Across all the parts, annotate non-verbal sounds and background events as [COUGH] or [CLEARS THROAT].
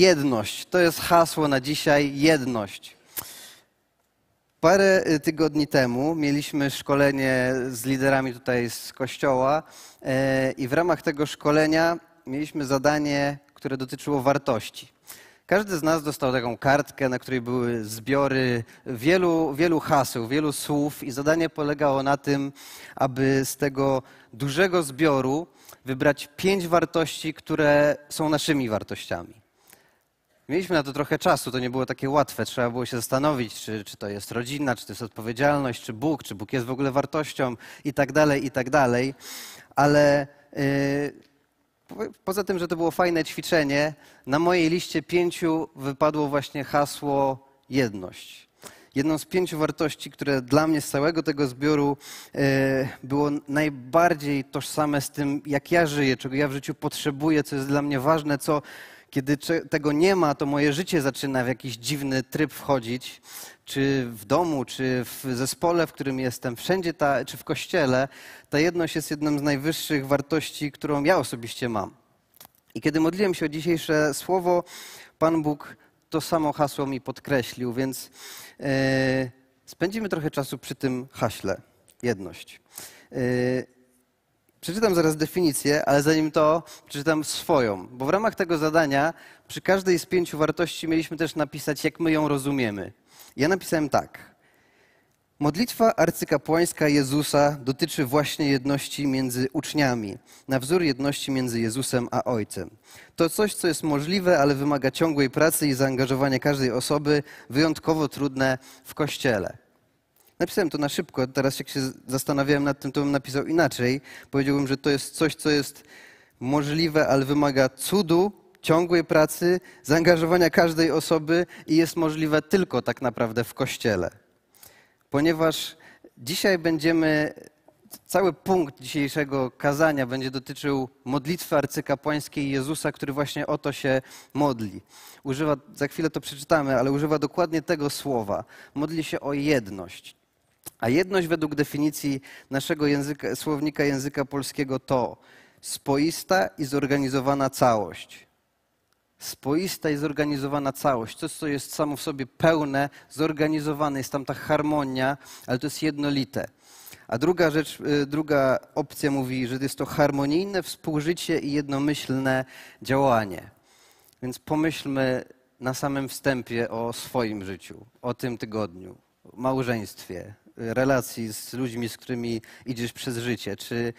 jedność. To jest hasło na dzisiaj jedność. Parę y, tygodni temu mieliśmy szkolenie z liderami tutaj z kościoła e, i w ramach tego szkolenia mieliśmy zadanie, które dotyczyło wartości. Każdy z nas dostał taką kartkę, na której były zbiory wielu, wielu haseł, wielu słów, i zadanie polegało na tym, aby z tego dużego zbioru wybrać pięć wartości, które są naszymi wartościami. Mieliśmy na to trochę czasu, to nie było takie łatwe. Trzeba było się zastanowić, czy, czy to jest rodzina, czy to jest odpowiedzialność, czy Bóg, czy Bóg jest w ogóle wartością i tak dalej, i tak dalej. Ale yy, poza tym, że to było fajne ćwiczenie, na mojej liście pięciu wypadło właśnie hasło jedność. Jedną z pięciu wartości, które dla mnie z całego tego zbioru yy, było najbardziej tożsame z tym, jak ja żyję, czego ja w życiu potrzebuję, co jest dla mnie ważne, co kiedy tego nie ma, to moje życie zaczyna w jakiś dziwny tryb wchodzić, czy w domu, czy w zespole, w którym jestem, wszędzie ta, czy w kościele, ta jedność jest jedną z najwyższych wartości, którą ja osobiście mam. I kiedy modliłem się o dzisiejsze słowo, Pan Bóg to samo hasło mi podkreślił, więc yy, spędzimy trochę czasu przy tym haśle jedność. Yy, Przeczytam zaraz definicję, ale zanim to przeczytam swoją, bo w ramach tego zadania przy każdej z pięciu wartości mieliśmy też napisać, jak my ją rozumiemy. Ja napisałem tak. Modlitwa arcykapłańska Jezusa dotyczy właśnie jedności między uczniami, na wzór jedności między Jezusem a Ojcem. To coś, co jest możliwe, ale wymaga ciągłej pracy i zaangażowania każdej osoby, wyjątkowo trudne w Kościele. Napisałem to na szybko, teraz jak się zastanawiałem nad tym, to bym napisał inaczej. Powiedziałbym, że to jest coś, co jest możliwe, ale wymaga cudu, ciągłej pracy, zaangażowania każdej osoby i jest możliwe tylko tak naprawdę w Kościele. Ponieważ dzisiaj będziemy, cały punkt dzisiejszego kazania będzie dotyczył modlitwy arcykapłańskiej Jezusa, który właśnie o to się modli. Używa, za chwilę to przeczytamy, ale używa dokładnie tego słowa. Modli się o jedność. A jedność według definicji naszego języka, słownika języka polskiego to spoista i zorganizowana całość. Spoista i zorganizowana całość. Coś, co jest samo w sobie pełne, zorganizowane, jest tam ta harmonia, ale to jest jednolite. A druga rzecz, y, druga opcja mówi, że jest to harmonijne współżycie i jednomyślne działanie. Więc pomyślmy na samym wstępie o swoim życiu, o tym tygodniu, małżeństwie, relacji z ludźmi, z którymi idziesz przez życie? Czy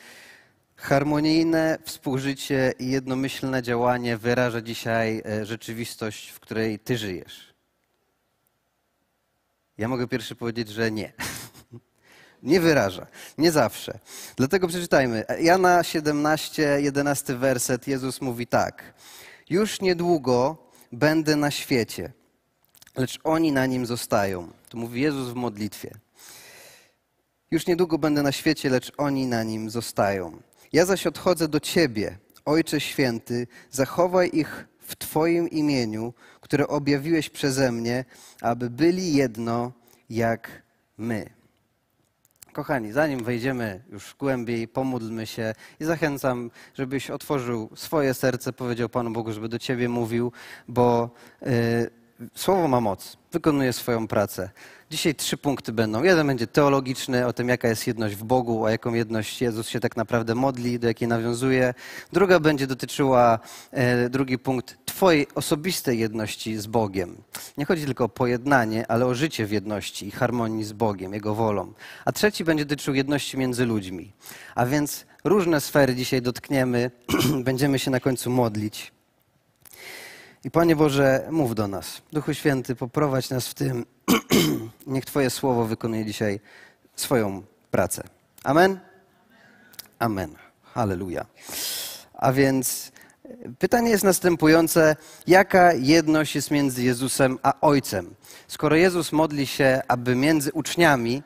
harmonijne współżycie i jednomyślne działanie wyraża dzisiaj e, rzeczywistość, w której ty żyjesz? Ja mogę pierwszy powiedzieć, że nie. [LAUGHS] Nie wyraża. Nie zawsze. Dlatego przeczytajmy. Jana 17, 11 werset. Jezus mówi tak. Już niedługo będę na świecie, lecz oni na nim zostają. To mówi Jezus w modlitwie. Już niedługo będę na świecie, lecz oni na nim zostają. Ja zaś odchodzę do Ciebie, Ojcze Święty, zachowaj ich w Twoim imieniu, które objawiłeś przeze mnie, aby byli jedno jak my. Kochani, zanim wejdziemy już głębiej, pomódlmy się i zachęcam, żebyś otworzył swoje serce, powiedział Panu Bogu, żeby do Ciebie mówił, bo y, słowo ma moc, wykonuje swoją pracę. Dzisiaj trzy punkty będą. Jeden będzie teologiczny, o tym, jaka jest jedność w Bogu, o jaką jedność Jezus się tak naprawdę modli, do jakiej nawiązuje. Druga będzie dotyczyła, e, drugi punkt, Twojej osobistej jedności z Bogiem. Nie chodzi tylko o pojednanie, ale o życie w jedności i harmonii z Bogiem, Jego wolą. A trzeci będzie dotyczył jedności między ludźmi. A więc różne sfery dzisiaj dotkniemy, [CLEARS THROAT] będziemy się na końcu modlić. I Panie Boże, mów do nas. Duchu Święty, poprowadź nas w tym. [CLEARS THROAT] Niech Twoje słowo wykonuje dzisiaj swoją pracę. Amen? Amen. Halleluja. A więc pytanie jest następujące: jaka jedność jest między Jezusem a Ojcem? Skoro Jezus modli się, aby między uczniami,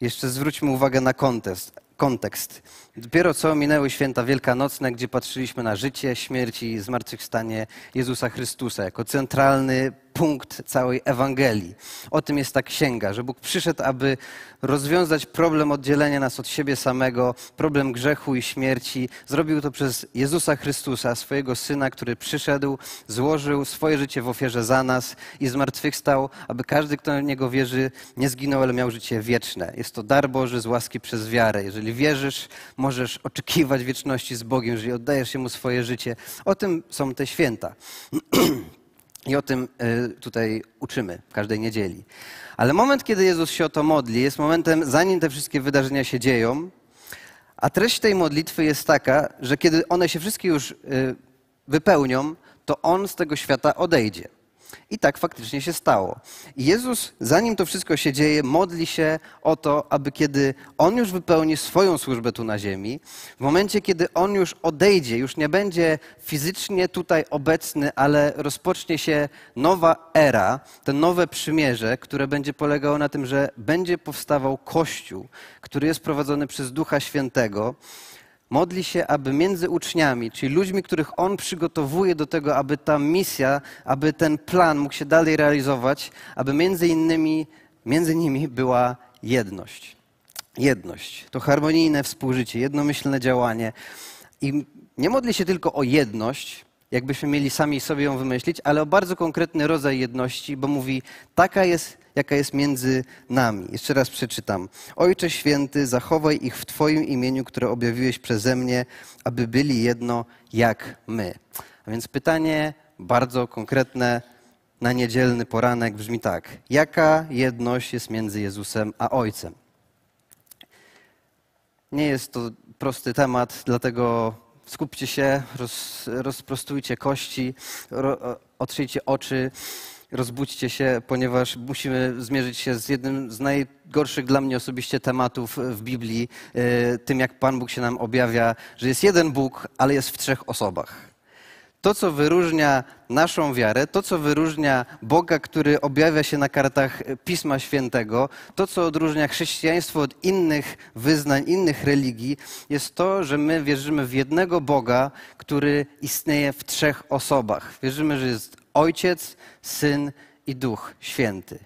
jeszcze zwróćmy uwagę na kontekst kontekst. Dopiero co minęły święta wielkanocne, gdzie patrzyliśmy na życie, śmierć i zmartwychwstanie Jezusa Chrystusa jako centralny punkt całej Ewangelii. O tym jest ta księga, że Bóg przyszedł, aby rozwiązać problem oddzielenia nas od siebie samego, problem grzechu i śmierci. Zrobił to przez Jezusa Chrystusa, swojego Syna, który przyszedł, złożył swoje życie w ofierze za nas i zmartwychwstał, aby każdy, kto w Niego wierzy, nie zginął, ale miał życie wieczne. Jest to dar Boży z łaski przez wiarę. Jeżeli wierzysz, oczekiwać wieczności z Bogiem, jeżeli oddajesz Mu swoje życie. O tym są te święta. [CLEARS THROAT] I o tym y, tutaj uczymy każdej niedzieli. Ale moment, kiedy Jezus się o to modli, jest momentem, zanim te wszystkie wydarzenia się dzieją. A treść tej modlitwy jest taka, że kiedy one się wszystkie już y, wypełnią, to On z tego świata odejdzie. I tak faktycznie się stało. I Jezus, zanim to wszystko się dzieje, modli się o to, aby kiedy On już wypełni swoją służbę tu na ziemi, w momencie, kiedy On już odejdzie, już nie będzie fizycznie tutaj obecny, ale rozpocznie się nowa era, to nowe przymierze, które będzie polegało na tym, że będzie powstawał Kościół, który jest prowadzony przez Ducha Świętego, Modli się, aby między uczniami, czyli ludźmi, których On przygotowuje do tego, aby ta misja, aby ten plan mógł się dalej realizować, aby między innymi, między nimi była jedność. Jedność. To harmonijne współżycie, jednomyślne działanie. I nie modli się tylko o jedność, jakbyśmy mieli sami sobie ją wymyślić, ale o bardzo konkretny rodzaj jedności, bo mówi, taka jest jaka jest między nami. Jeszcze raz przeczytam. Ojcze Święty, zachowaj ich w Twoim imieniu, które objawiłeś przeze mnie, aby byli jedno jak my. A więc pytanie bardzo konkretne na niedzielny poranek brzmi tak. Jaka jedność jest między Jezusem a Ojcem? Nie jest to prosty temat, dlatego skupcie się, roz, rozprostujcie kości, ro, otrzyjcie oczy rozbudźcie się, ponieważ musimy zmierzyć się z jednym z najgorszych dla mnie osobiście tematów w Biblii, e, tym jak Pan Bóg się nam objawia, że jest jeden Bóg, ale jest w trzech osobach. To, co wyróżnia naszą wiarę, to, co wyróżnia Boga, który objawia się na kartach Pisma Świętego, to, co odróżnia chrześcijaństwo od innych wyznań, innych religii, jest to, że my wierzymy w jednego Boga, który istnieje w trzech osobach. Wierzymy, że jest Ojciec, Syn i Duch Święty.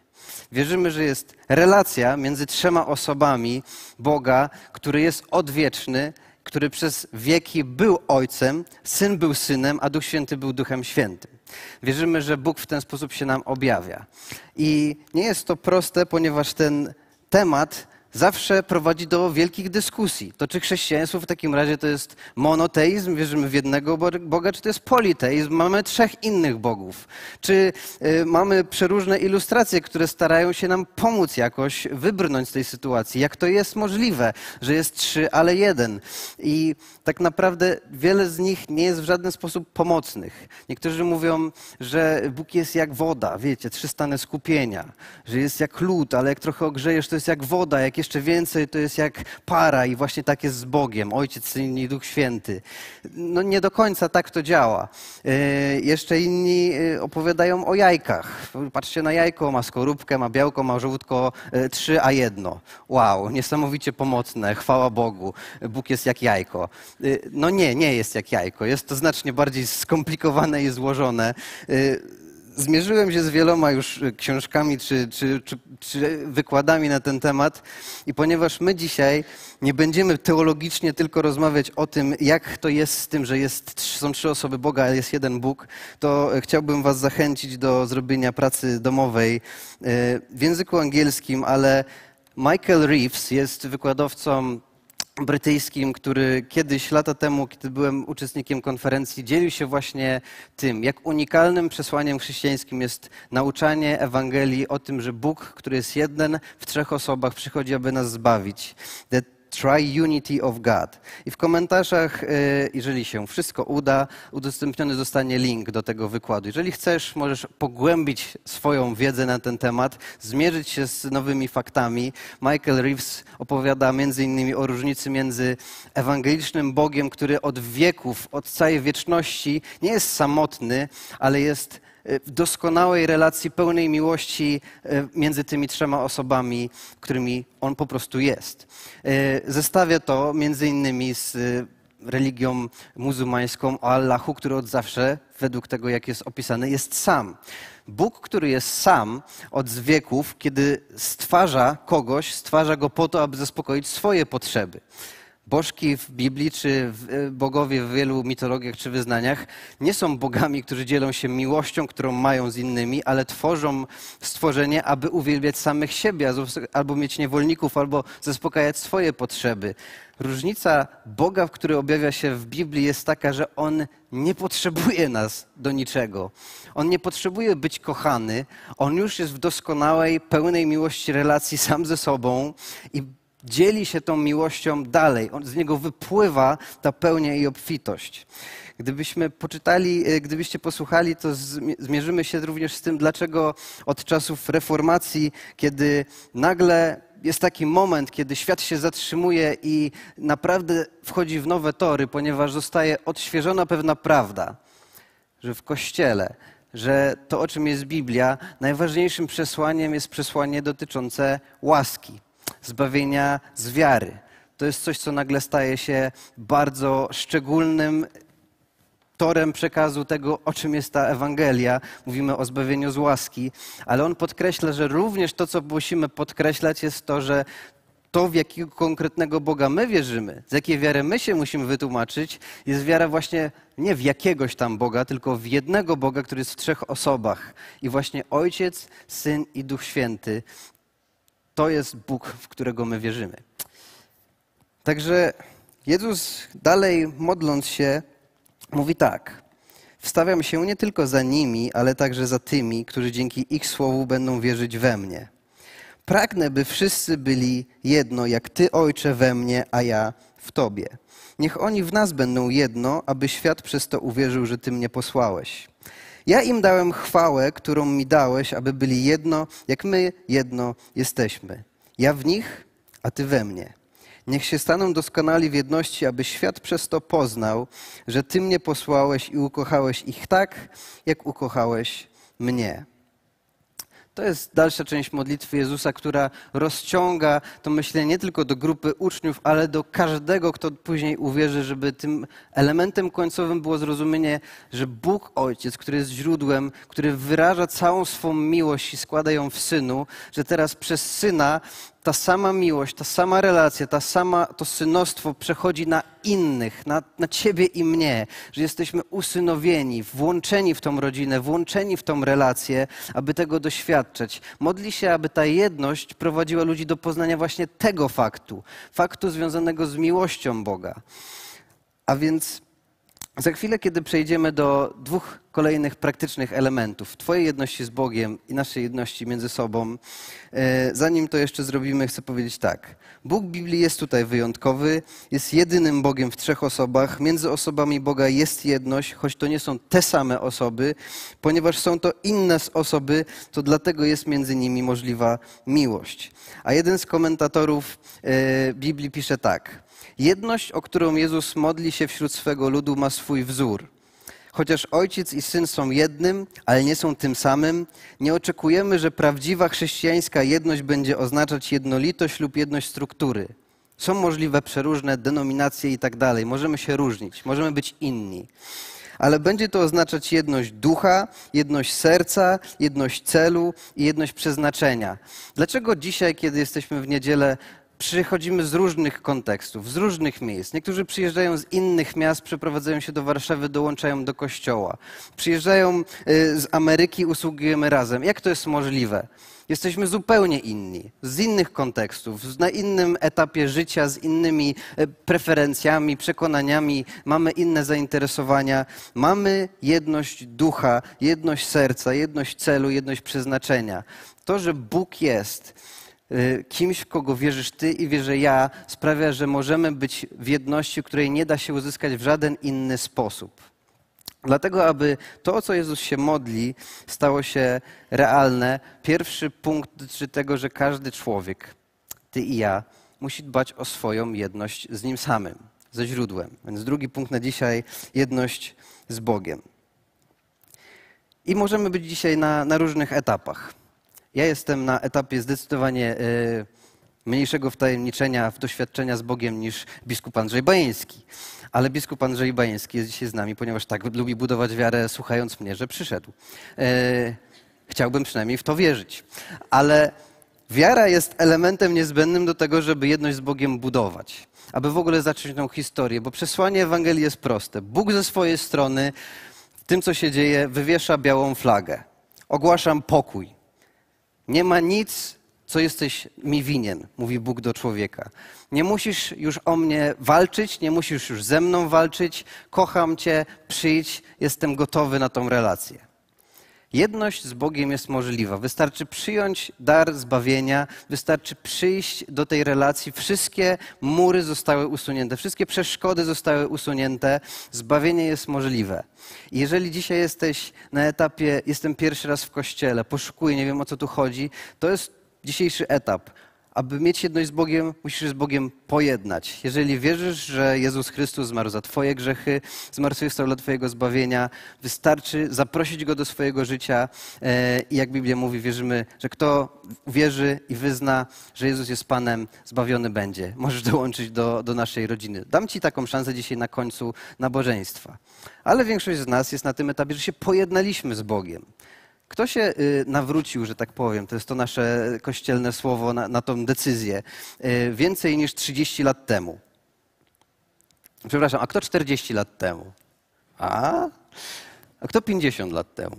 Wierzymy, że jest relacja między trzema osobami Boga, który jest odwieczny, który przez wieki był Ojcem, Syn był Synem, a Duch Święty był Duchem Świętym. Wierzymy, że Bóg w ten sposób się nam objawia. I nie jest to proste, ponieważ ten temat zawsze prowadzi do wielkich dyskusji. To czy chrześcijaństwo w takim razie to jest monoteizm, wierzymy w jednego Boga, czy to jest politeizm, mamy trzech innych bogów? Czy y, mamy przeróżne ilustracje, które starają się nam pomóc jakoś wybrnąć z tej sytuacji? Jak to jest możliwe, że jest trzy, ale jeden? I tak naprawdę wiele z nich nie jest w żaden sposób pomocnych. Niektórzy mówią, że Bóg jest jak woda, wiecie, trzy stany skupienia, że jest jak lód, ale jak trochę ogrzejesz, to jest jak woda, jak jeszcze więcej, to jest jak para i właśnie tak jest z Bogiem, Ojciec, Syn i Duch Święty. No nie do końca tak to działa. E, jeszcze inni e, opowiadają o jajkach. Patrzcie na jajko, ma skorupkę, ma białko, ma żółtko, e, trzy a jedno. Wow, niesamowicie pomocne, chwała Bogu. Bóg jest jak jajko. No nie, nie jest jak jajko. Jest to znacznie bardziej skomplikowane i złożone zmierzyłem się z wieloma już książkami czy, czy, czy, czy, wykładami na ten temat i ponieważ my dzisiaj nie będziemy teologicznie tylko rozmawiać o tym, jak to jest z tym, że jest, są trzy osoby Boga, ale jest jeden Bóg, to chciałbym was zachęcić do zrobienia pracy domowej e, w języku angielskim, ale Michael Reeves jest wykładowcą brytyjskim, który kiedyś, lata temu, kiedy byłem uczestnikiem konferencji, dzielił się właśnie tym, jak unikalnym przesłaniem chrześcijańskim jest nauczanie Ewangelii o tym, że Bóg, który jest jeden w trzech osobach, przychodzi, aby nas zbawić. Triunity of God. I w komentarzach, e, jeżeli się wszystko uda, udostępniony zostanie link do tego wykładu. Jeżeli chcesz, możesz pogłębić swoją wiedzę na ten temat, zmierzyć się z nowymi faktami. Michael Reeves opowiada między innymi o różnicy między ewangelicznym Bogiem, który od wieków, od całej wieczności nie jest samotny, ale jest w doskonałej relacji, pełnej miłości e, między tymi trzema osobami, którymi on po prostu jest. E, zestawia to między innymi z religią muzułmańską o Allahu, który od zawsze, według tego jak jest opisany, jest sam. Bóg, który jest sam od wieków, kiedy stwarza kogoś, stwarza go po to, aby zaspokoić swoje potrzeby. Bożki w Biblii, czy e, bogowie w wielu mitologiach czy wyznaniach nie są bogami, którzy dzielą się miłością, którą mają z innymi, ale tworzą stworzenie, aby uwielbiać samych siebie, albo mieć niewolników, albo zaspokajać swoje potrzeby. Różnica Boga, który objawia się w Biblii, jest taka, że On nie potrzebuje nas do niczego. On nie potrzebuje być kochany. On już jest w doskonałej, pełnej miłości relacji sam ze sobą i dzieli się tą miłością dalej. On, z niego wypływa ta pełnia i obfitość. Gdybyśmy poczytali, e, gdybyście posłuchali, to zmierzymy się również z tym, dlaczego od czasów reformacji, kiedy nagle jest taki moment, kiedy świat się zatrzymuje i naprawdę wchodzi w nowe tory, ponieważ zostaje odświeżona pewna prawda, że w Kościele, że to, o czym jest Biblia, najważniejszym przesłaniem jest przesłanie dotyczące łaski, zbawienia z wiary. To jest coś, co nagle staje się bardzo szczególnym torem przekazu tego, o czym jest ta Ewangelia. Mówimy o zbawieniu z łaski, ale on podkreśla, że również to, co musimy podkreślać, jest to, że to, w jakiego konkretnego Boga my wierzymy, z jakiej wiary my się musimy wytłumaczyć, jest wiara właśnie nie w jakiegoś tam Boga, tylko w jednego Boga, który jest w trzech osobach. I właśnie Ojciec, Syn i Duch Święty to jest Bóg, w którego my wierzymy. Także Jezus dalej modląc się, mówi tak. Wstawiam się nie tylko za nimi, ale także za tymi, którzy dzięki ich słowu będą wierzyć we mnie. Pragnę, by wszyscy byli jedno, jak Ty, Ojcze, we mnie, a ja w Tobie. Niech oni w nas będą jedno, aby świat przez to uwierzył, że Ty mnie posłałeś. Ja im dałem chwałę, którą mi dałeś, aby byli jedno, jak my jedno jesteśmy. Ja w nich, a Ty we mnie. Niech się staną doskonali w jedności, aby świat przez to poznał, że Ty mnie posłałeś i ukochałeś ich tak, jak ukochałeś mnie. To jest dalsza część modlitwy Jezusa, która rozciąga to myślenie nie tylko do grupy uczniów, ale do każdego, kto później uwierzy, żeby tym elementem końcowym było zrozumienie, że Bóg Ojciec, który jest źródłem, który wyraża całą swą miłość i składa ją w Synu, że teraz przez Syna ta sama miłość, ta sama relacja, ta sama, to synostwo przechodzi na innych, na, na ciebie i mnie, że jesteśmy usynowieni, włączeni w tą rodzinę, włączeni w tą relację, aby tego doświadczać. Modli się, aby ta jedność prowadziła ludzi do poznania właśnie tego faktu, faktu związanego z miłością Boga. A więc za chwilę, kiedy przejdziemy do dwóch kolejnych praktycznych elementów, Twojej jedności z Bogiem i naszej jedności między sobą, e, zanim to jeszcze zrobimy, chcę powiedzieć tak. Bóg Biblii jest tutaj wyjątkowy, jest jedynym Bogiem w trzech osobach. Między osobami Boga jest jedność, choć to nie są te same osoby, ponieważ są to inne osoby, to dlatego jest między nimi możliwa miłość. A jeden z komentatorów e, Biblii pisze tak. Jedność, o którą Jezus modli się wśród swego ludu, ma swój wzór. Chociaż ojciec i syn są jednym, ale nie są tym samym, nie oczekujemy, że prawdziwa chrześcijańska jedność będzie oznaczać jednolitość lub jedność struktury. Są możliwe przeróżne denominacje i tak dalej. Możemy się różnić, możemy być inni. Ale będzie to oznaczać jedność ducha, jedność serca, jedność celu i jedność przeznaczenia. Dlaczego dzisiaj, kiedy jesteśmy w niedzielę, przychodzimy z różnych kontekstów, z różnych miejsc. Niektórzy przyjeżdżają z innych miast, przeprowadzają się do Warszawy, dołączają do kościoła. Przyjeżdżają y, z Ameryki, usługujemy razem. Jak to jest możliwe? Jesteśmy zupełnie inni, z innych kontekstów, na innym etapie życia, z innymi y, preferencjami, przekonaniami, mamy inne zainteresowania. Mamy jedność ducha, jedność serca, jedność celu, jedność przeznaczenia. To, że Bóg jest, kimś, w kogo wierzysz ty i wierzę ja, sprawia, że możemy być w jedności, której nie da się uzyskać w żaden inny sposób. Dlatego, aby to, o co Jezus się modli, stało się realne, pierwszy punkt dotyczy tego, że każdy człowiek, ty i ja, musi dbać o swoją jedność z Nim samym, ze źródłem. Więc drugi punkt na dzisiaj, jedność z Bogiem. I możemy być dzisiaj na, na różnych etapach. Ja jestem na etapie zdecydowanie y, mniejszego wtajemniczenia w doświadczenia z Bogiem niż biskup Andrzej Bajeński. Ale biskup Andrzej Bajeński jest dzisiaj z nami, ponieważ tak lubi budować wiarę, słuchając mnie, że przyszedł. E, chciałbym przynajmniej w to wierzyć. Ale wiara jest elementem niezbędnym do tego, żeby jedność z Bogiem budować. Aby w ogóle zacząć tą historię, bo przesłanie Ewangelii jest proste. Bóg ze swojej strony w tym, co się dzieje, wywiesza białą flagę. Ogłaszam pokój. Nie ma nic, co jesteś mi winien, mówi Bóg do człowieka. Nie musisz już o mnie walczyć, nie musisz już ze mną walczyć. Kocham cię, przyjdź, jestem gotowy na tą relację. Jedność z Bogiem jest możliwa. Wystarczy przyjąć dar zbawienia, wystarczy przyjść do tej relacji. Wszystkie mury zostały usunięte, wszystkie przeszkody zostały usunięte. Zbawienie jest możliwe. Jeżeli dzisiaj jesteś na etapie, jestem pierwszy raz w kościele, poszukuję, nie wiem o co tu chodzi, to jest dzisiejszy etap aby mieć jedność z Bogiem, musisz z Bogiem pojednać. Jeżeli wierzysz, że Jezus Chrystus zmarł za Twoje grzechy, zmartwychwstał dla Twojego zbawienia, wystarczy zaprosić Go do swojego życia. E, I jak Biblia mówi, wierzymy, że kto wierzy i wyzna, że Jezus jest Panem, zbawiony będzie. Możesz dołączyć do, do naszej rodziny. Dam Ci taką szansę dzisiaj na końcu nabożeństwa. Ale większość z nas jest na tym etapie, że się pojednaliśmy z Bogiem. Kto się y, nawrócił, że tak powiem, to jest to nasze kościelne słowo na, na tą decyzję, y, więcej niż 30 lat temu? Przepraszam, a kto 40 lat temu? A? A kto 50 lat temu?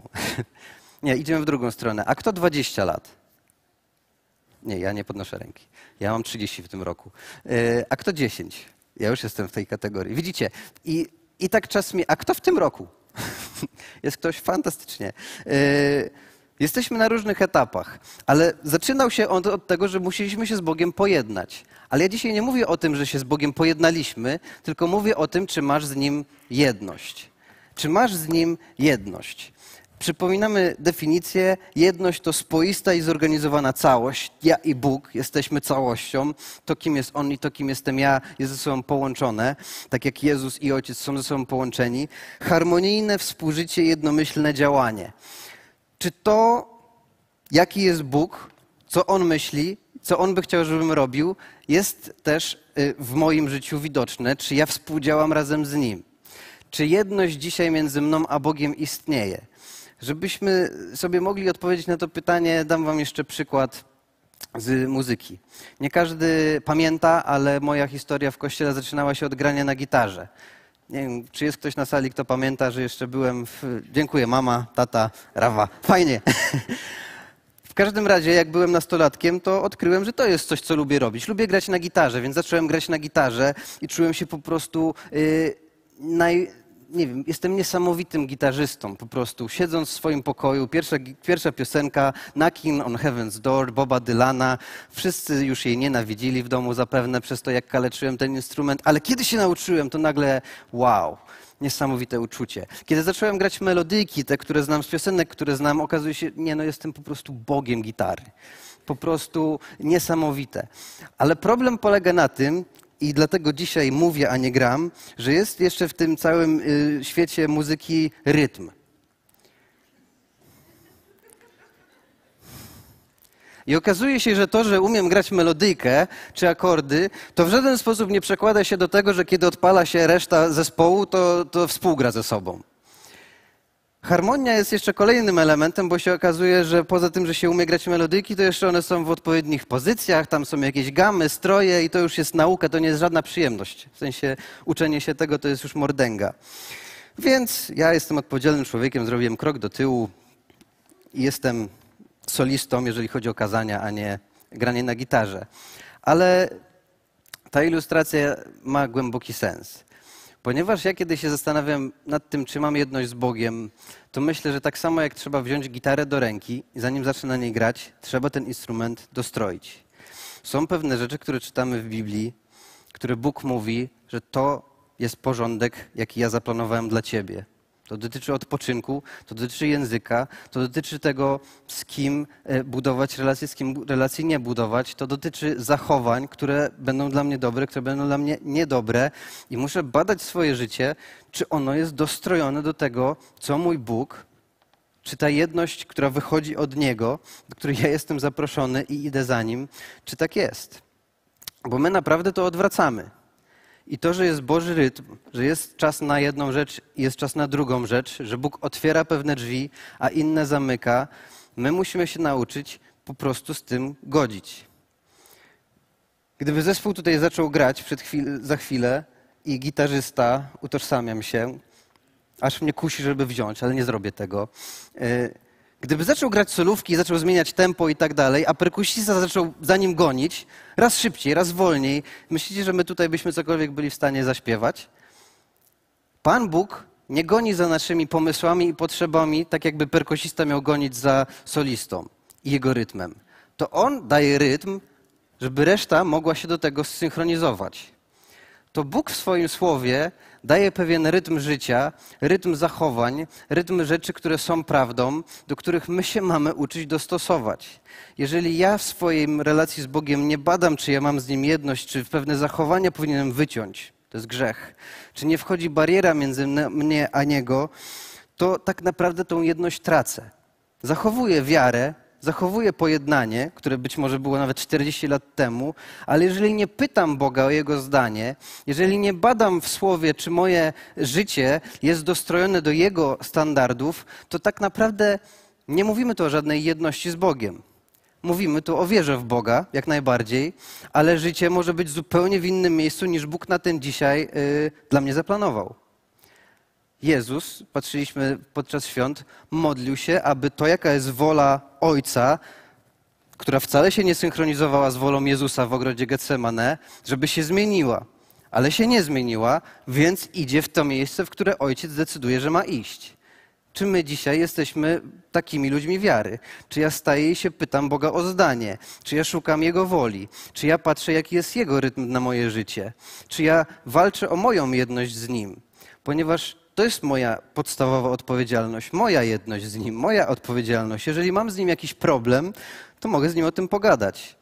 [LAUGHS] Nie, idziemy w drugą stronę. A kto 20 lat? Nie, ja nie podnoszę ręki. Ja mam 30 w tym roku. Y, a kto 10? Ja już jestem w tej kategorii. Widzicie? I, i tak czas mi. A kto w tym roku? [LAUGHS] Jest ktoś fantastycznie. E, jesteśmy na różnych etapach, ale zaczynał się on od tego, że musieliśmy się z Bogiem pojednać. Ale ja dzisiaj nie mówię o tym, że się z Bogiem pojednaliśmy, tylko mówię o tym, czy masz z Nim jedność. Czy masz z Nim jedność? Przypominamy definicję. Jedność to spoista i zorganizowana całość. Ja i Bóg jesteśmy całością. To, kim jest On i to, kim jestem ja, jest ze sobą połączone. Tak jak Jezus i Ojciec są ze sobą połączeni. Harmonijne współżycie, jednomyślne działanie. Czy to, jaki jest Bóg, co On myśli, co On by chciał, żebym robił, jest też y, w moim życiu widoczne? Czy ja współdziałam razem z Nim? Czy jedność dzisiaj między mną a Bogiem istnieje? Żebyśmy sobie mogli odpowiedzieć na to pytanie, dam Wam jeszcze przykład z muzyki. Nie każdy pamięta, ale moja historia w kościele zaczynała się od grania na gitarze. Nie wiem, czy jest ktoś na sali, kto pamięta, że jeszcze byłem w... Dziękuję, mama, tata, rawa. Fajnie. [LAUGHS] W każdym razie, jak byłem nastolatkiem, to odkryłem, że to jest coś, co lubię robić. Lubię grać na gitarze, więc zacząłem grać na gitarze i czułem się po prostu yy, naj, nie wiem, jestem niesamowitym gitarzystą po prostu. Siedząc w swoim pokoju, pierwsza, pierwsza piosenka Knocking on Heaven's Door Boba Dylana. Wszyscy już jej nienawidzili w domu zapewne przez to, jak kaleczyłem ten instrument, ale kiedy się nauczyłem, to nagle wow, niesamowite uczucie. Kiedy zacząłem grać melodyjki, te, które znam z piosenek, które znam, okazuje się, nie no, jestem po prostu bogiem gitary. Po prostu niesamowite. Ale problem polega na tym, i dlatego dzisiaj mówię, a nie gram, że jest jeszcze w tym całym y, świecie muzyki rytm. I okazuje się, że to, że umiem grać melodyjkę czy akordy, to w żaden sposób nie przekłada się do tego, że kiedy odpala się reszta zespołu, to, to współgra ze sobą. Harmonia jest jeszcze kolejnym elementem, bo się okazuje, że poza tym, że się umie grać melodyki, to jeszcze one są w odpowiednich pozycjach, tam są jakieś gamy, stroje i to już jest nauka, to nie jest żadna przyjemność. W sensie uczenie się tego to jest już mordęga. Więc ja jestem odpowiedzialnym człowiekiem, zrobiłem krok do tyłu i jestem solistą, jeżeli chodzi o kazania, a nie granie na gitarze. Ale ta ilustracja ma głęboki sens. Ponieważ ja kiedy się zastanawiam nad tym, czy mam jedność z Bogiem, to myślę, że tak samo jak trzeba wziąć gitarę do ręki i zanim zacznę na niej grać, trzeba ten instrument dostroić. Są pewne rzeczy, które czytamy w Biblii, które Bóg mówi, że to jest porządek, jaki ja zaplanowałem dla ciebie. To dotyczy odpoczynku, to dotyczy języka, to dotyczy tego, z kim e, budować relacje, z kim relacje nie budować. To dotyczy zachowań, które będą dla mnie dobre, które będą dla mnie niedobre. I muszę badać swoje życie, czy ono jest dostrojone do tego, co mój Bóg, czy ta jedność, która wychodzi od Niego, do której ja jestem zaproszony i idę za Nim, czy tak jest. Bo my naprawdę to odwracamy. I to, że jest Boży rytm, że jest czas na jedną rzecz i jest czas na drugą rzecz, że Bóg otwiera pewne drzwi, a inne zamyka, my musimy się nauczyć po prostu z tym godzić. Gdyby zespół tutaj zaczął grać chwil, za chwilę i gitarzysta, utożsamiam się, aż mnie kusi, żeby wziąć, ale nie zrobię tego. E, gdyby zaczął grać solówki, zaczął zmieniać tempo i tak dalej, a perkusista zaczął za nim gonić, raz szybciej, raz wolniej, myślicie, że my tutaj byśmy cokolwiek byli w stanie zaśpiewać? Pan Bóg nie goni za naszymi pomysłami i potrzebami, tak jakby perkusista miał gonić za solistą i jego rytmem. To on daje rytm, żeby reszta mogła się do tego zsynchronizować. To Bóg w swoim słowie daje pewien rytm życia, rytm zachowań, rytm rzeczy, które są prawdą, do których my się mamy uczyć dostosować. Jeżeli ja w swojej relacji z Bogiem nie badam, czy ja mam z Nim jedność, czy pewne zachowania powinienem wyciąć, to jest grzech, czy nie wchodzi bariera między mnie a Niego, to tak naprawdę tą jedność tracę. Zachowuję wiarę, zachowuję pojednanie, które być może było nawet 40 lat temu, ale jeżeli nie pytam Boga o Jego zdanie, jeżeli nie badam w słowie, czy moje życie jest dostrojone do Jego standardów, to tak naprawdę nie mówimy tu o żadnej jedności z Bogiem. Mówimy tu o wierze w Boga, jak najbardziej, ale życie może być zupełnie w innym miejscu niż Bóg na ten dzisiaj yy, dla mnie zaplanował. Jezus, patrzyliśmy podczas świąt, modlił się, aby to, jaka jest wola Ojca, która wcale się nie synchronizowała z wolą Jezusa w ogrodzie Getsemane, żeby się zmieniła. Ale się nie zmieniła, więc idzie w to miejsce, w które Ojciec decyduje, że ma iść. Czy my dzisiaj jesteśmy takimi ludźmi wiary? Czy ja staję i się pytam Boga o zdanie? Czy ja szukam Jego woli? Czy ja patrzę, jaki jest Jego rytm na moje życie? Czy ja walczę o moją jedność z Nim? Ponieważ to jest moja podstawowa odpowiedzialność, moja jedność z Nim, moja odpowiedzialność. Jeżeli mam z Nim jakiś problem, to mogę z Nim o tym pogadać.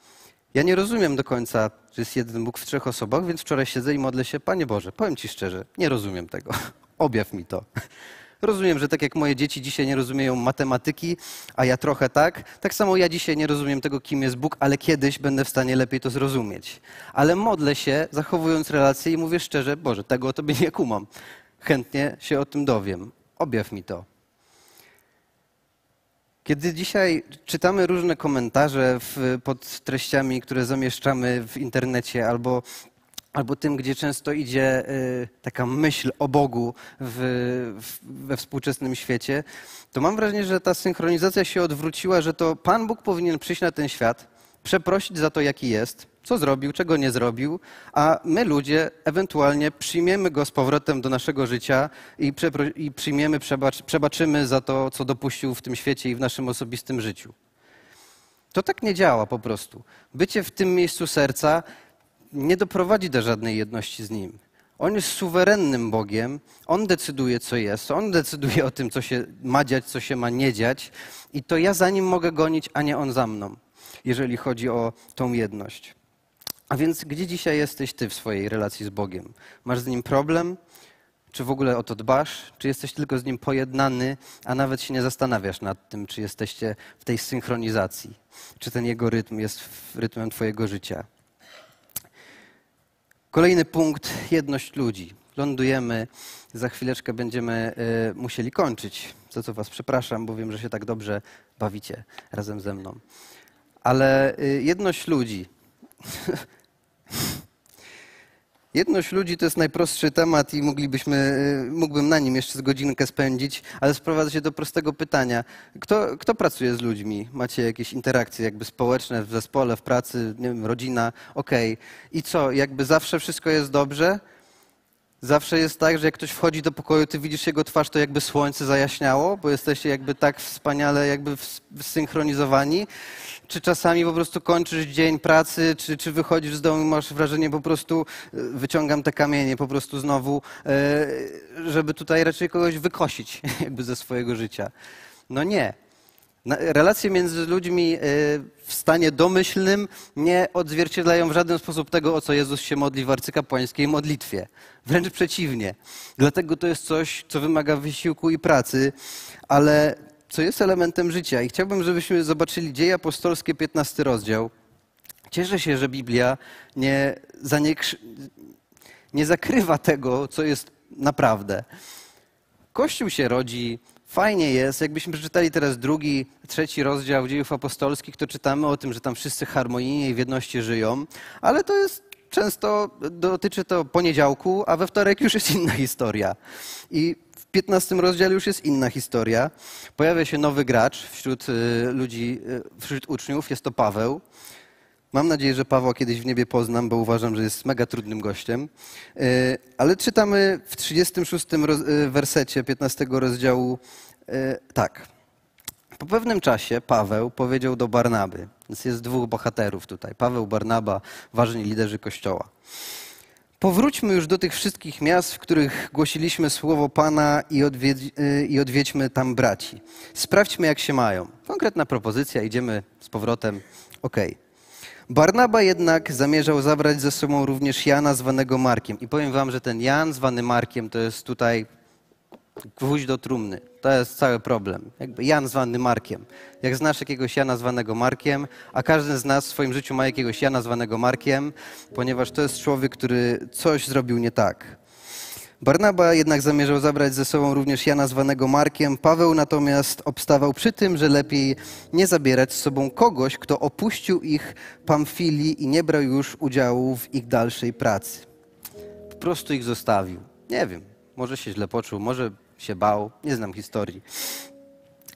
Ja nie rozumiem do końca, że jest jeden Bóg w trzech osobach, więc wczoraj siedzę i modlę się, Panie Boże, powiem Ci szczerze, nie rozumiem tego. [LAUGHS] Objaw mi to. [LAUGHS] Rozumiem, że tak jak moje dzieci dzisiaj nie rozumieją matematyki, a ja trochę tak, tak samo ja dzisiaj nie rozumiem tego, kim jest Bóg, ale kiedyś będę w stanie lepiej to zrozumieć. Ale modlę się, zachowując relacje i mówię szczerze, Boże, tego o Tobie nie kumam chętnie się o tym dowiem. Objaw mi to. Kiedy dzisiaj czytamy różne komentarze w, pod treściami, które zamieszczamy w internecie, albo, albo tym, gdzie często idzie y, taka myśl o Bogu w, w, we współczesnym świecie, to mam wrażenie, że ta synchronizacja się odwróciła, że to Pan Bóg powinien przyjść na ten świat, przeprosić za to, jaki jest, co zrobił, czego nie zrobił, a my ludzie ewentualnie przyjmiemy go z powrotem do naszego życia i, i przyjmiemy, przebacz, przebaczymy za to, co dopuścił w tym świecie i w naszym osobistym życiu. To tak nie działa po prostu. Bycie w tym miejscu serca nie doprowadzi do żadnej jedności z Nim. On jest suwerennym Bogiem, On decyduje, co jest, On decyduje o tym, co się ma dziać, co się ma nie dziać i to ja za Nim mogę gonić, a nie On za mną, jeżeli chodzi o tą jedność. A więc gdzie dzisiaj jesteś ty w swojej relacji z Bogiem? Masz z Nim problem? Czy w ogóle o to dbasz? Czy jesteś tylko z Nim pojednany, a nawet się nie zastanawiasz nad tym, czy jesteście w tej synchronizacji? Czy ten Jego rytm jest rytmem Twojego życia? Kolejny punkt, jedność ludzi. Lądujemy, za chwileczkę będziemy y, musieli kończyć, za co Was przepraszam, bo wiem, że się tak dobrze bawicie razem ze mną. Ale y, jedność ludzi. [LAUGHS] Jedność ludzi to jest najprostszy temat i moglibyśmy, y, mógłbym na nim jeszcze z godzinkę spędzić, ale sprowadza się do prostego pytania. Kto, kto pracuje z ludźmi? Macie jakieś interakcje jakby społeczne w zespole, w pracy, nie wiem, rodzina? Okej. Okay. I co, jakby zawsze wszystko jest dobrze? Zawsze jest tak, że jak ktoś wchodzi do pokoju, ty widzisz jego twarz, to jakby słońce zajaśniało, bo jesteście jakby tak wspaniale jakby zsynchronizowani. Czy czasami po prostu kończysz dzień pracy, czy, czy wychodzisz z domu i masz wrażenie, po prostu e, wyciągam te kamienie po prostu znowu, e, żeby tutaj raczej kogoś wykosić [LAUGHS] jakby ze swojego życia. No nie. Relacje między ludźmi e, w stanie domyślnym nie odzwierciedlają w żaden sposób tego, o co Jezus się modli w arcykapłańskiej modlitwie. Wręcz przeciwnie. Dlatego to jest coś, co wymaga wysiłku i pracy, ale co jest elementem życia. I chciałbym, żebyśmy zobaczyli Dzieje Apostolskie, 15 rozdział. Cieszę się, że Biblia nie, zaniekrzy, nie zakrywa tego, co jest naprawdę. Kościół się rodzi, fajnie jest. Jakbyśmy przeczytali teraz drugi, trzeci rozdział dziejów apostolskich, to czytamy o tym, że tam wszyscy harmonijnie i w jedności żyją, ale to jest często, dotyczy to poniedziałku, a we wtorek już jest inna historia. I w 15 rozdziale już jest inna historia. Pojawia się nowy gracz wśród y, ludzi, y, wśród uczniów, jest to Paweł. Mam nadzieję, że Pawła kiedyś w niebie poznam, bo uważam, że jest mega trudnym gościem. Y, ale czytamy w 36 wersecie 15 rozdziału tak. Po pewnym czasie Paweł powiedział do Barnaby, więc jest dwóch bohaterów tutaj, Paweł, Barnaba, ważni liderzy Kościoła. Powróćmy już do tych wszystkich miast, w których głosiliśmy słowo Pana i, odwiedź, i odwiedźmy tam braci. Sprawdźmy, jak się mają. Konkretna propozycja, idziemy z powrotem. Okej. Okay. Barnaba jednak zamierzał zabrać ze sobą również Jana zwanego Markiem. I powiem wam, że ten Jan zwany Markiem to jest tutaj gwóźdź do trumny. To jest cały problem. Jakby Jan zwany Markiem. Jak znasz jakiegoś Jana zwanego Markiem, a każdy z nas w swoim życiu ma jakiegoś Jana zwanego Markiem, ponieważ to jest człowiek, który coś zrobił nie tak. Barnaba jednak zamierzał zabrać ze sobą również Jana zwanego Markiem. Paweł natomiast obstawał przy tym, że lepiej nie zabierać z sobą kogoś, kto opuścił ich Pamfilii i nie brał już udziału w ich dalszej pracy. Po prostu ich zostawił. Nie wiem, może się źle poczuł, może się bał, nie znam historii.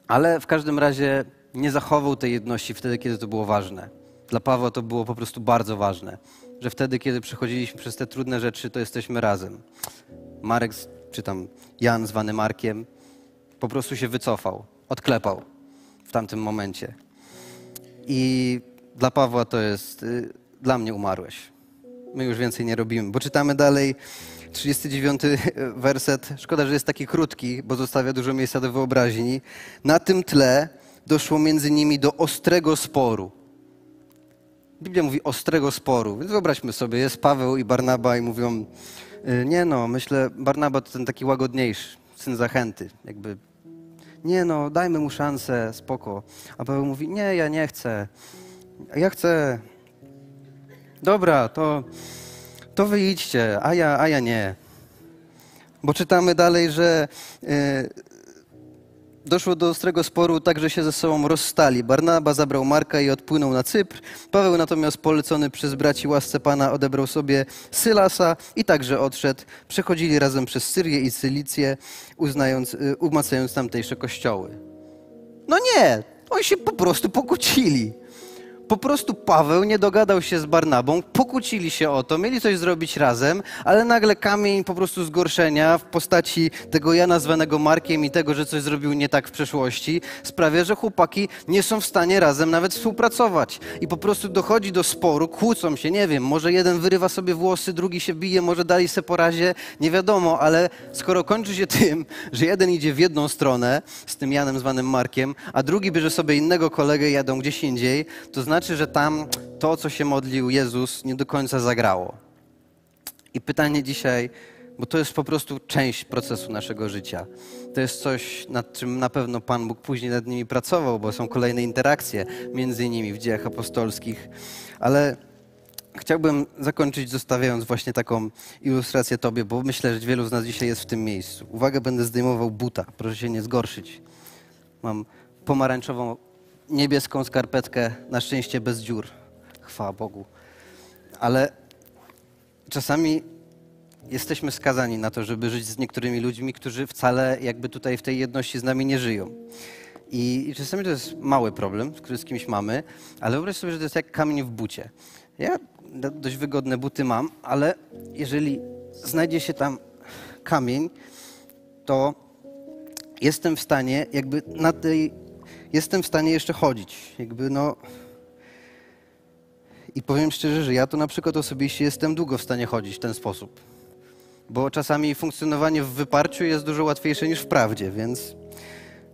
Ale w każdym razie nie zachował tej jedności wtedy, kiedy to było ważne. Dla Pawła to było po prostu bardzo ważne, że wtedy, kiedy przechodziliśmy przez te trudne rzeczy, to jesteśmy razem. Marek, czy tam Jan zwany Markiem, po prostu się wycofał, odklepał w tamtym momencie. I dla Pawła to jest, y, dla mnie umarłeś. My już więcej nie robimy, bo czytamy dalej 39 [LAUGHS] werset. Szkoda, że jest taki krótki, bo zostawia dużo miejsca do wyobraźni. Na tym tle doszło między nimi do ostrego sporu. Biblia mówi ostrego sporu, więc wyobraźmy sobie, jest Paweł i Barnaba i mówią, nie no, myślę, Barnaba to ten taki łagodniejszy, syn zachęty, jakby, nie no, dajmy mu szansę, spoko. A Paweł mówi, nie, ja nie chcę, ja chcę, dobra, to to wyjdźcie, a ja, a ja nie. Bo czytamy dalej, że e, doszło do ostrego sporu, tak że się ze sobą rozstali. Barnaba zabrał Marka i odpłynął na Cypr. Paweł natomiast polecony przez braci łasce Pana odebrał sobie Sylasa i także odszedł. Przechodzili razem przez Syrię i Cylicję, uznając, e, umacniając tamtejsze kościoły. No nie, oni się po prostu pokłócili. Po prostu Paweł nie dogadał się z Barnabą, pokłócili się o to, mieli coś zrobić razem, ale nagle kamień po prostu zgorszenia w postaci tego Jana zwanego Markiem i tego, że coś zrobił nie tak w przeszłości, sprawia, że chłopaki nie są w stanie razem nawet współpracować. I po prostu dochodzi do sporu, kłócą się, nie wiem, może jeden wyrywa sobie włosy, drugi się bije, może dalej se po razie, nie wiadomo, ale skoro kończy się [LAUGHS] tym, że jeden idzie w jedną stronę z tym Janem zwanym Markiem, a drugi bierze sobie innego kolegę i jadą gdzieś indziej, to znaczy, znaczy, że tam to, co się modlił Jezus, nie do końca zagrało. I pytanie dzisiaj, bo to jest po prostu część procesu naszego życia. To jest coś, nad czym na pewno Pan Bóg później nad nimi pracował, bo są kolejne interakcje między nimi w dziejach apostolskich. Ale chciałbym zakończyć zostawiając właśnie taką ilustrację Tobie, bo myślę, że wielu z nas dzisiaj jest w tym miejscu. Uwaga, będę zdejmował buta, proszę się nie zgorszyć. Mam pomarańczową niebieską skarpetkę, na szczęście bez dziur. Chwała Bogu. Ale czasami jesteśmy skazani na to, żeby żyć z niektórymi ludźmi, którzy wcale jakby tutaj w tej jedności z nami nie żyją. I czasami to jest mały problem, który z kimś mamy, ale wyobraź sobie, że to jest jak kamień w bucie. Ja dość wygodne buty mam, ale jeżeli znajdzie się tam kamień, to jestem w stanie jakby na tej jestem w stanie jeszcze chodzić. Jakby no. I powiem szczerze, że ja to na przykład osobiście jestem długo w stanie chodzić w ten sposób. Bo czasami funkcjonowanie w wyparciu jest dużo łatwiejsze niż w prawdzie, więc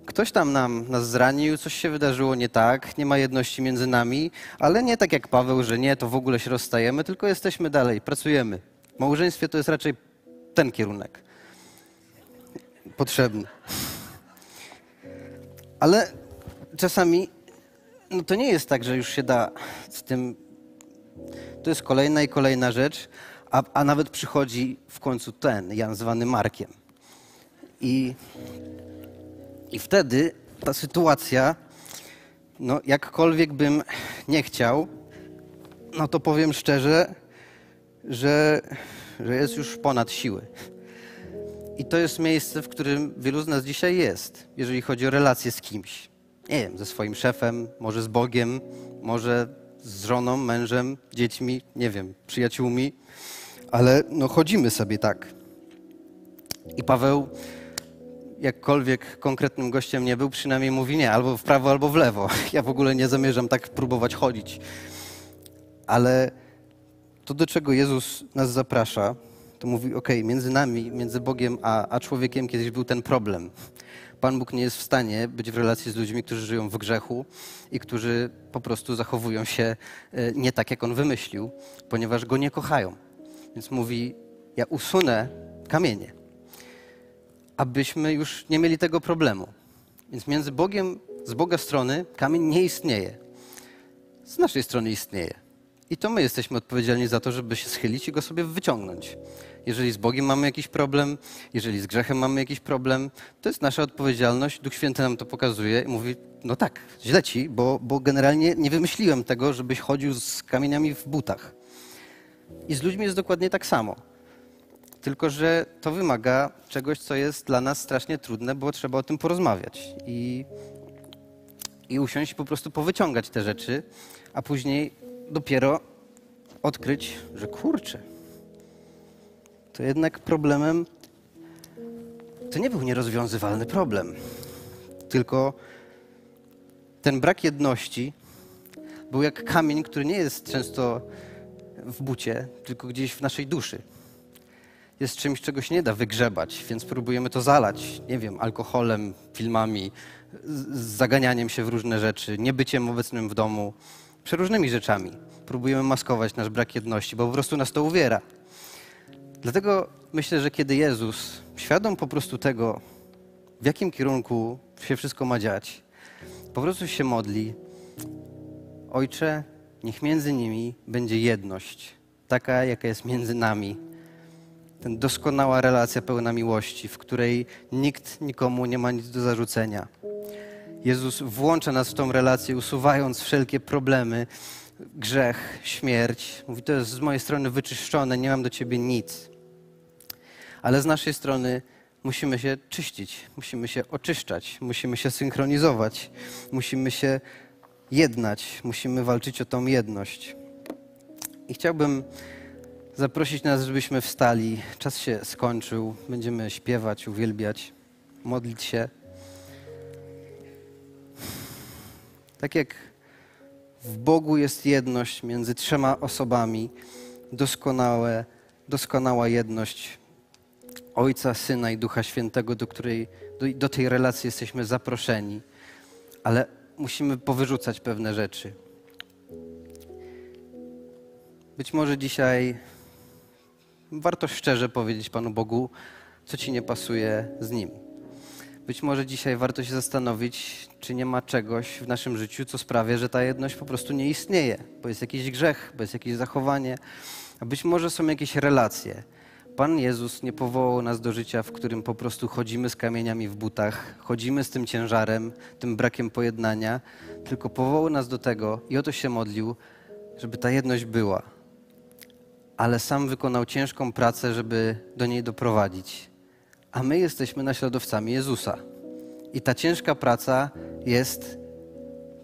ktoś tam nam, nas zranił, coś się wydarzyło nie tak, nie ma jedności między nami, ale nie tak jak Paweł, że nie, to w ogóle się rozstajemy, tylko jesteśmy dalej, pracujemy. W małżeństwie to jest raczej ten kierunek potrzebny. Ale czasami no to nie jest tak, że już się da z tym To jest kolejna i kolejna rzecz, a, a nawet przychodzi w końcu ten, Jan zwany Markiem. I, I wtedy ta sytuacja, no jakkolwiek bym nie chciał, no to powiem szczerze, że, że jest już ponad siły. I to jest miejsce, w którym wielu z nas dzisiaj jest, jeżeli chodzi o relacje z kimś. Nie wiem, ze swoim szefem, może z Bogiem, może z żoną, mężem, dziećmi, nie wiem, przyjaciółmi, ale no chodzimy sobie tak. I Paweł, jakkolwiek konkretnym gościem nie był, przynajmniej mówi nie, albo w prawo, albo w lewo. [LAUGHS] Ja w ogóle nie zamierzam tak próbować chodzić. Ale to, do czego Jezus nas zaprasza, to mówi, ok, między nami, między Bogiem a, a człowiekiem kiedyś był ten problem. Pan Bóg nie jest w stanie być w relacji z ludźmi, którzy żyją w grzechu i którzy po prostu zachowują się e, nie tak, jak On wymyślił, ponieważ Go nie kochają. Więc mówi, ja usunę kamienie, abyśmy już nie mieli tego problemu. Więc między Bogiem, z Boga strony kamień nie istnieje. Z naszej strony istnieje. I to my jesteśmy odpowiedzialni za to, żeby się schylić i go sobie wyciągnąć. Jeżeli z Bogiem mamy jakiś problem, jeżeli z grzechem mamy jakiś problem, to jest nasza odpowiedzialność. Duch Święty nam to pokazuje i mówi, no tak, źle ci, bo, bo generalnie nie wymyśliłem tego, żebyś chodził z kamieniami w butach. I z ludźmi jest dokładnie tak samo. Tylko, że to wymaga czegoś, co jest dla nas strasznie trudne, bo trzeba o tym porozmawiać i, i usiąść i po prostu powyciągać te rzeczy, a później dopiero odkryć, że kurczę, to jednak problemem to nie był nierozwiązywalny problem, tylko ten brak jedności był jak kamień, który nie jest często w bucie, tylko gdzieś w naszej duszy. Jest czymś, czego się nie da wygrzebać, więc próbujemy to zalać, nie wiem, alkoholem, filmami, zaganianiem się w różne rzeczy, niebyciem obecnym w domu, przeróżnymi rzeczami. Próbujemy maskować nasz brak jedności, bo po prostu nas to uwiera. Dlatego myślę, że kiedy Jezus, świadom po prostu tego, w jakim kierunku się wszystko ma dziać, po prostu się modli, Ojcze, niech między nimi będzie jedność, taka jaka jest między nami. Ten doskonała relacja pełna miłości, w której nikt nikomu nie ma nic do zarzucenia. Jezus włącza nas w tą relację, usuwając wszelkie problemy, grzech, śmierć. Mówi, to jest z mojej strony wyczyszczone, nie mam do ciebie nic. Ale z naszej strony musimy się czyścić, musimy się oczyszczać, musimy się synchronizować, musimy się jednać, musimy walczyć o tą jedność. I chciałbym zaprosić nas, żebyśmy wstali. Czas się skończył, będziemy śpiewać, uwielbiać, modlić się. Tak jak w Bogu jest jedność między trzema osobami, doskonałe, doskonała jedność Ojca, Syna i Ducha Świętego, do, której, do, do tej relacji jesteśmy zaproszeni, ale musimy powyrzucać pewne rzeczy. Być może dzisiaj warto szczerze powiedzieć Panu Bogu, co Ci nie pasuje z Nim. Być może dzisiaj warto się zastanowić, czy nie ma czegoś w naszym życiu, co sprawia, że ta jedność po prostu nie istnieje, bo jest jakiś grzech, bo jest jakieś zachowanie, a być może są jakieś relacje. Pan Jezus nie powołał nas do życia, w którym po prostu chodzimy z kamieniami w butach, chodzimy z tym ciężarem, tym brakiem pojednania, tylko powołał nas do tego i o to się modlił, żeby ta jedność była. Ale sam wykonał ciężką pracę, żeby do niej doprowadzić a my jesteśmy naśladowcami Jezusa. I ta ciężka praca jest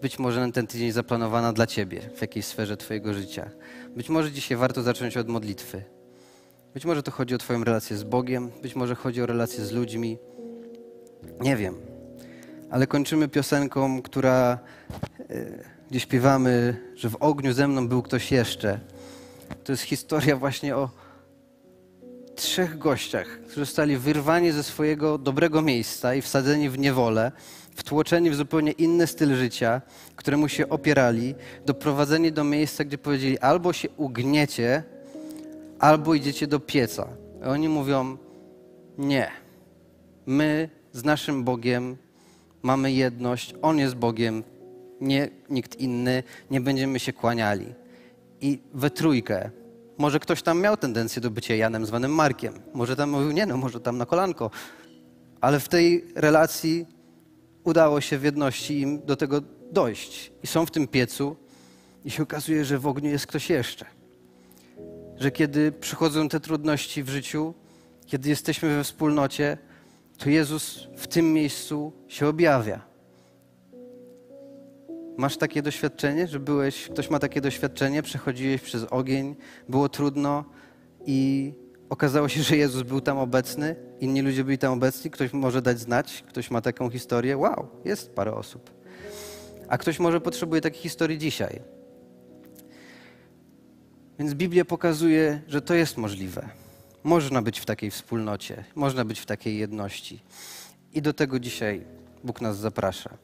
być może na ten tydzień zaplanowana dla Ciebie w jakiejś sferze Twojego życia. Być może dzisiaj warto zacząć od modlitwy. Być może to chodzi o Twoją relację z Bogiem, być może chodzi o relację z ludźmi. Nie wiem. Ale kończymy piosenką, która, e, gdzie śpiewamy, że w ogniu ze mną był ktoś jeszcze. To jest historia właśnie o trzech gościach, którzy zostali wyrwani ze swojego dobrego miejsca i wsadzeni w niewolę, wtłoczeni w zupełnie inny styl życia, któremu się opierali, doprowadzeni do miejsca, gdzie powiedzieli albo się ugniecie, albo idziecie do pieca. I oni mówią, nie, my z naszym Bogiem mamy jedność, On jest Bogiem, nie nikt inny, nie będziemy się kłaniali. i we trójkę. Może ktoś tam miał tendencję do bycia Janem zwanym Markiem. Może tam mówił, nie no, może tam na kolanko. Ale w tej relacji udało się w jedności im do tego dojść. I są w tym piecu i się okazuje, że w ogniu jest ktoś jeszcze. Że kiedy przychodzą te trudności w życiu, kiedy jesteśmy we wspólnocie, to Jezus w tym miejscu się objawia. Masz takie doświadczenie, że byłeś, ktoś ma takie doświadczenie, przechodziłeś przez ogień, było trudno i okazało się, [LAUGHS] że Jezus był tam obecny, inni ludzie byli tam obecni, ktoś może dać znać, ktoś ma taką historię. Wow, jest parę osób. A ktoś może potrzebuje takiej historii dzisiaj. Więc Biblia pokazuje, że to jest możliwe. Można być w takiej wspólnocie, można być w takiej jedności. I do tego dzisiaj Bóg nas zaprasza.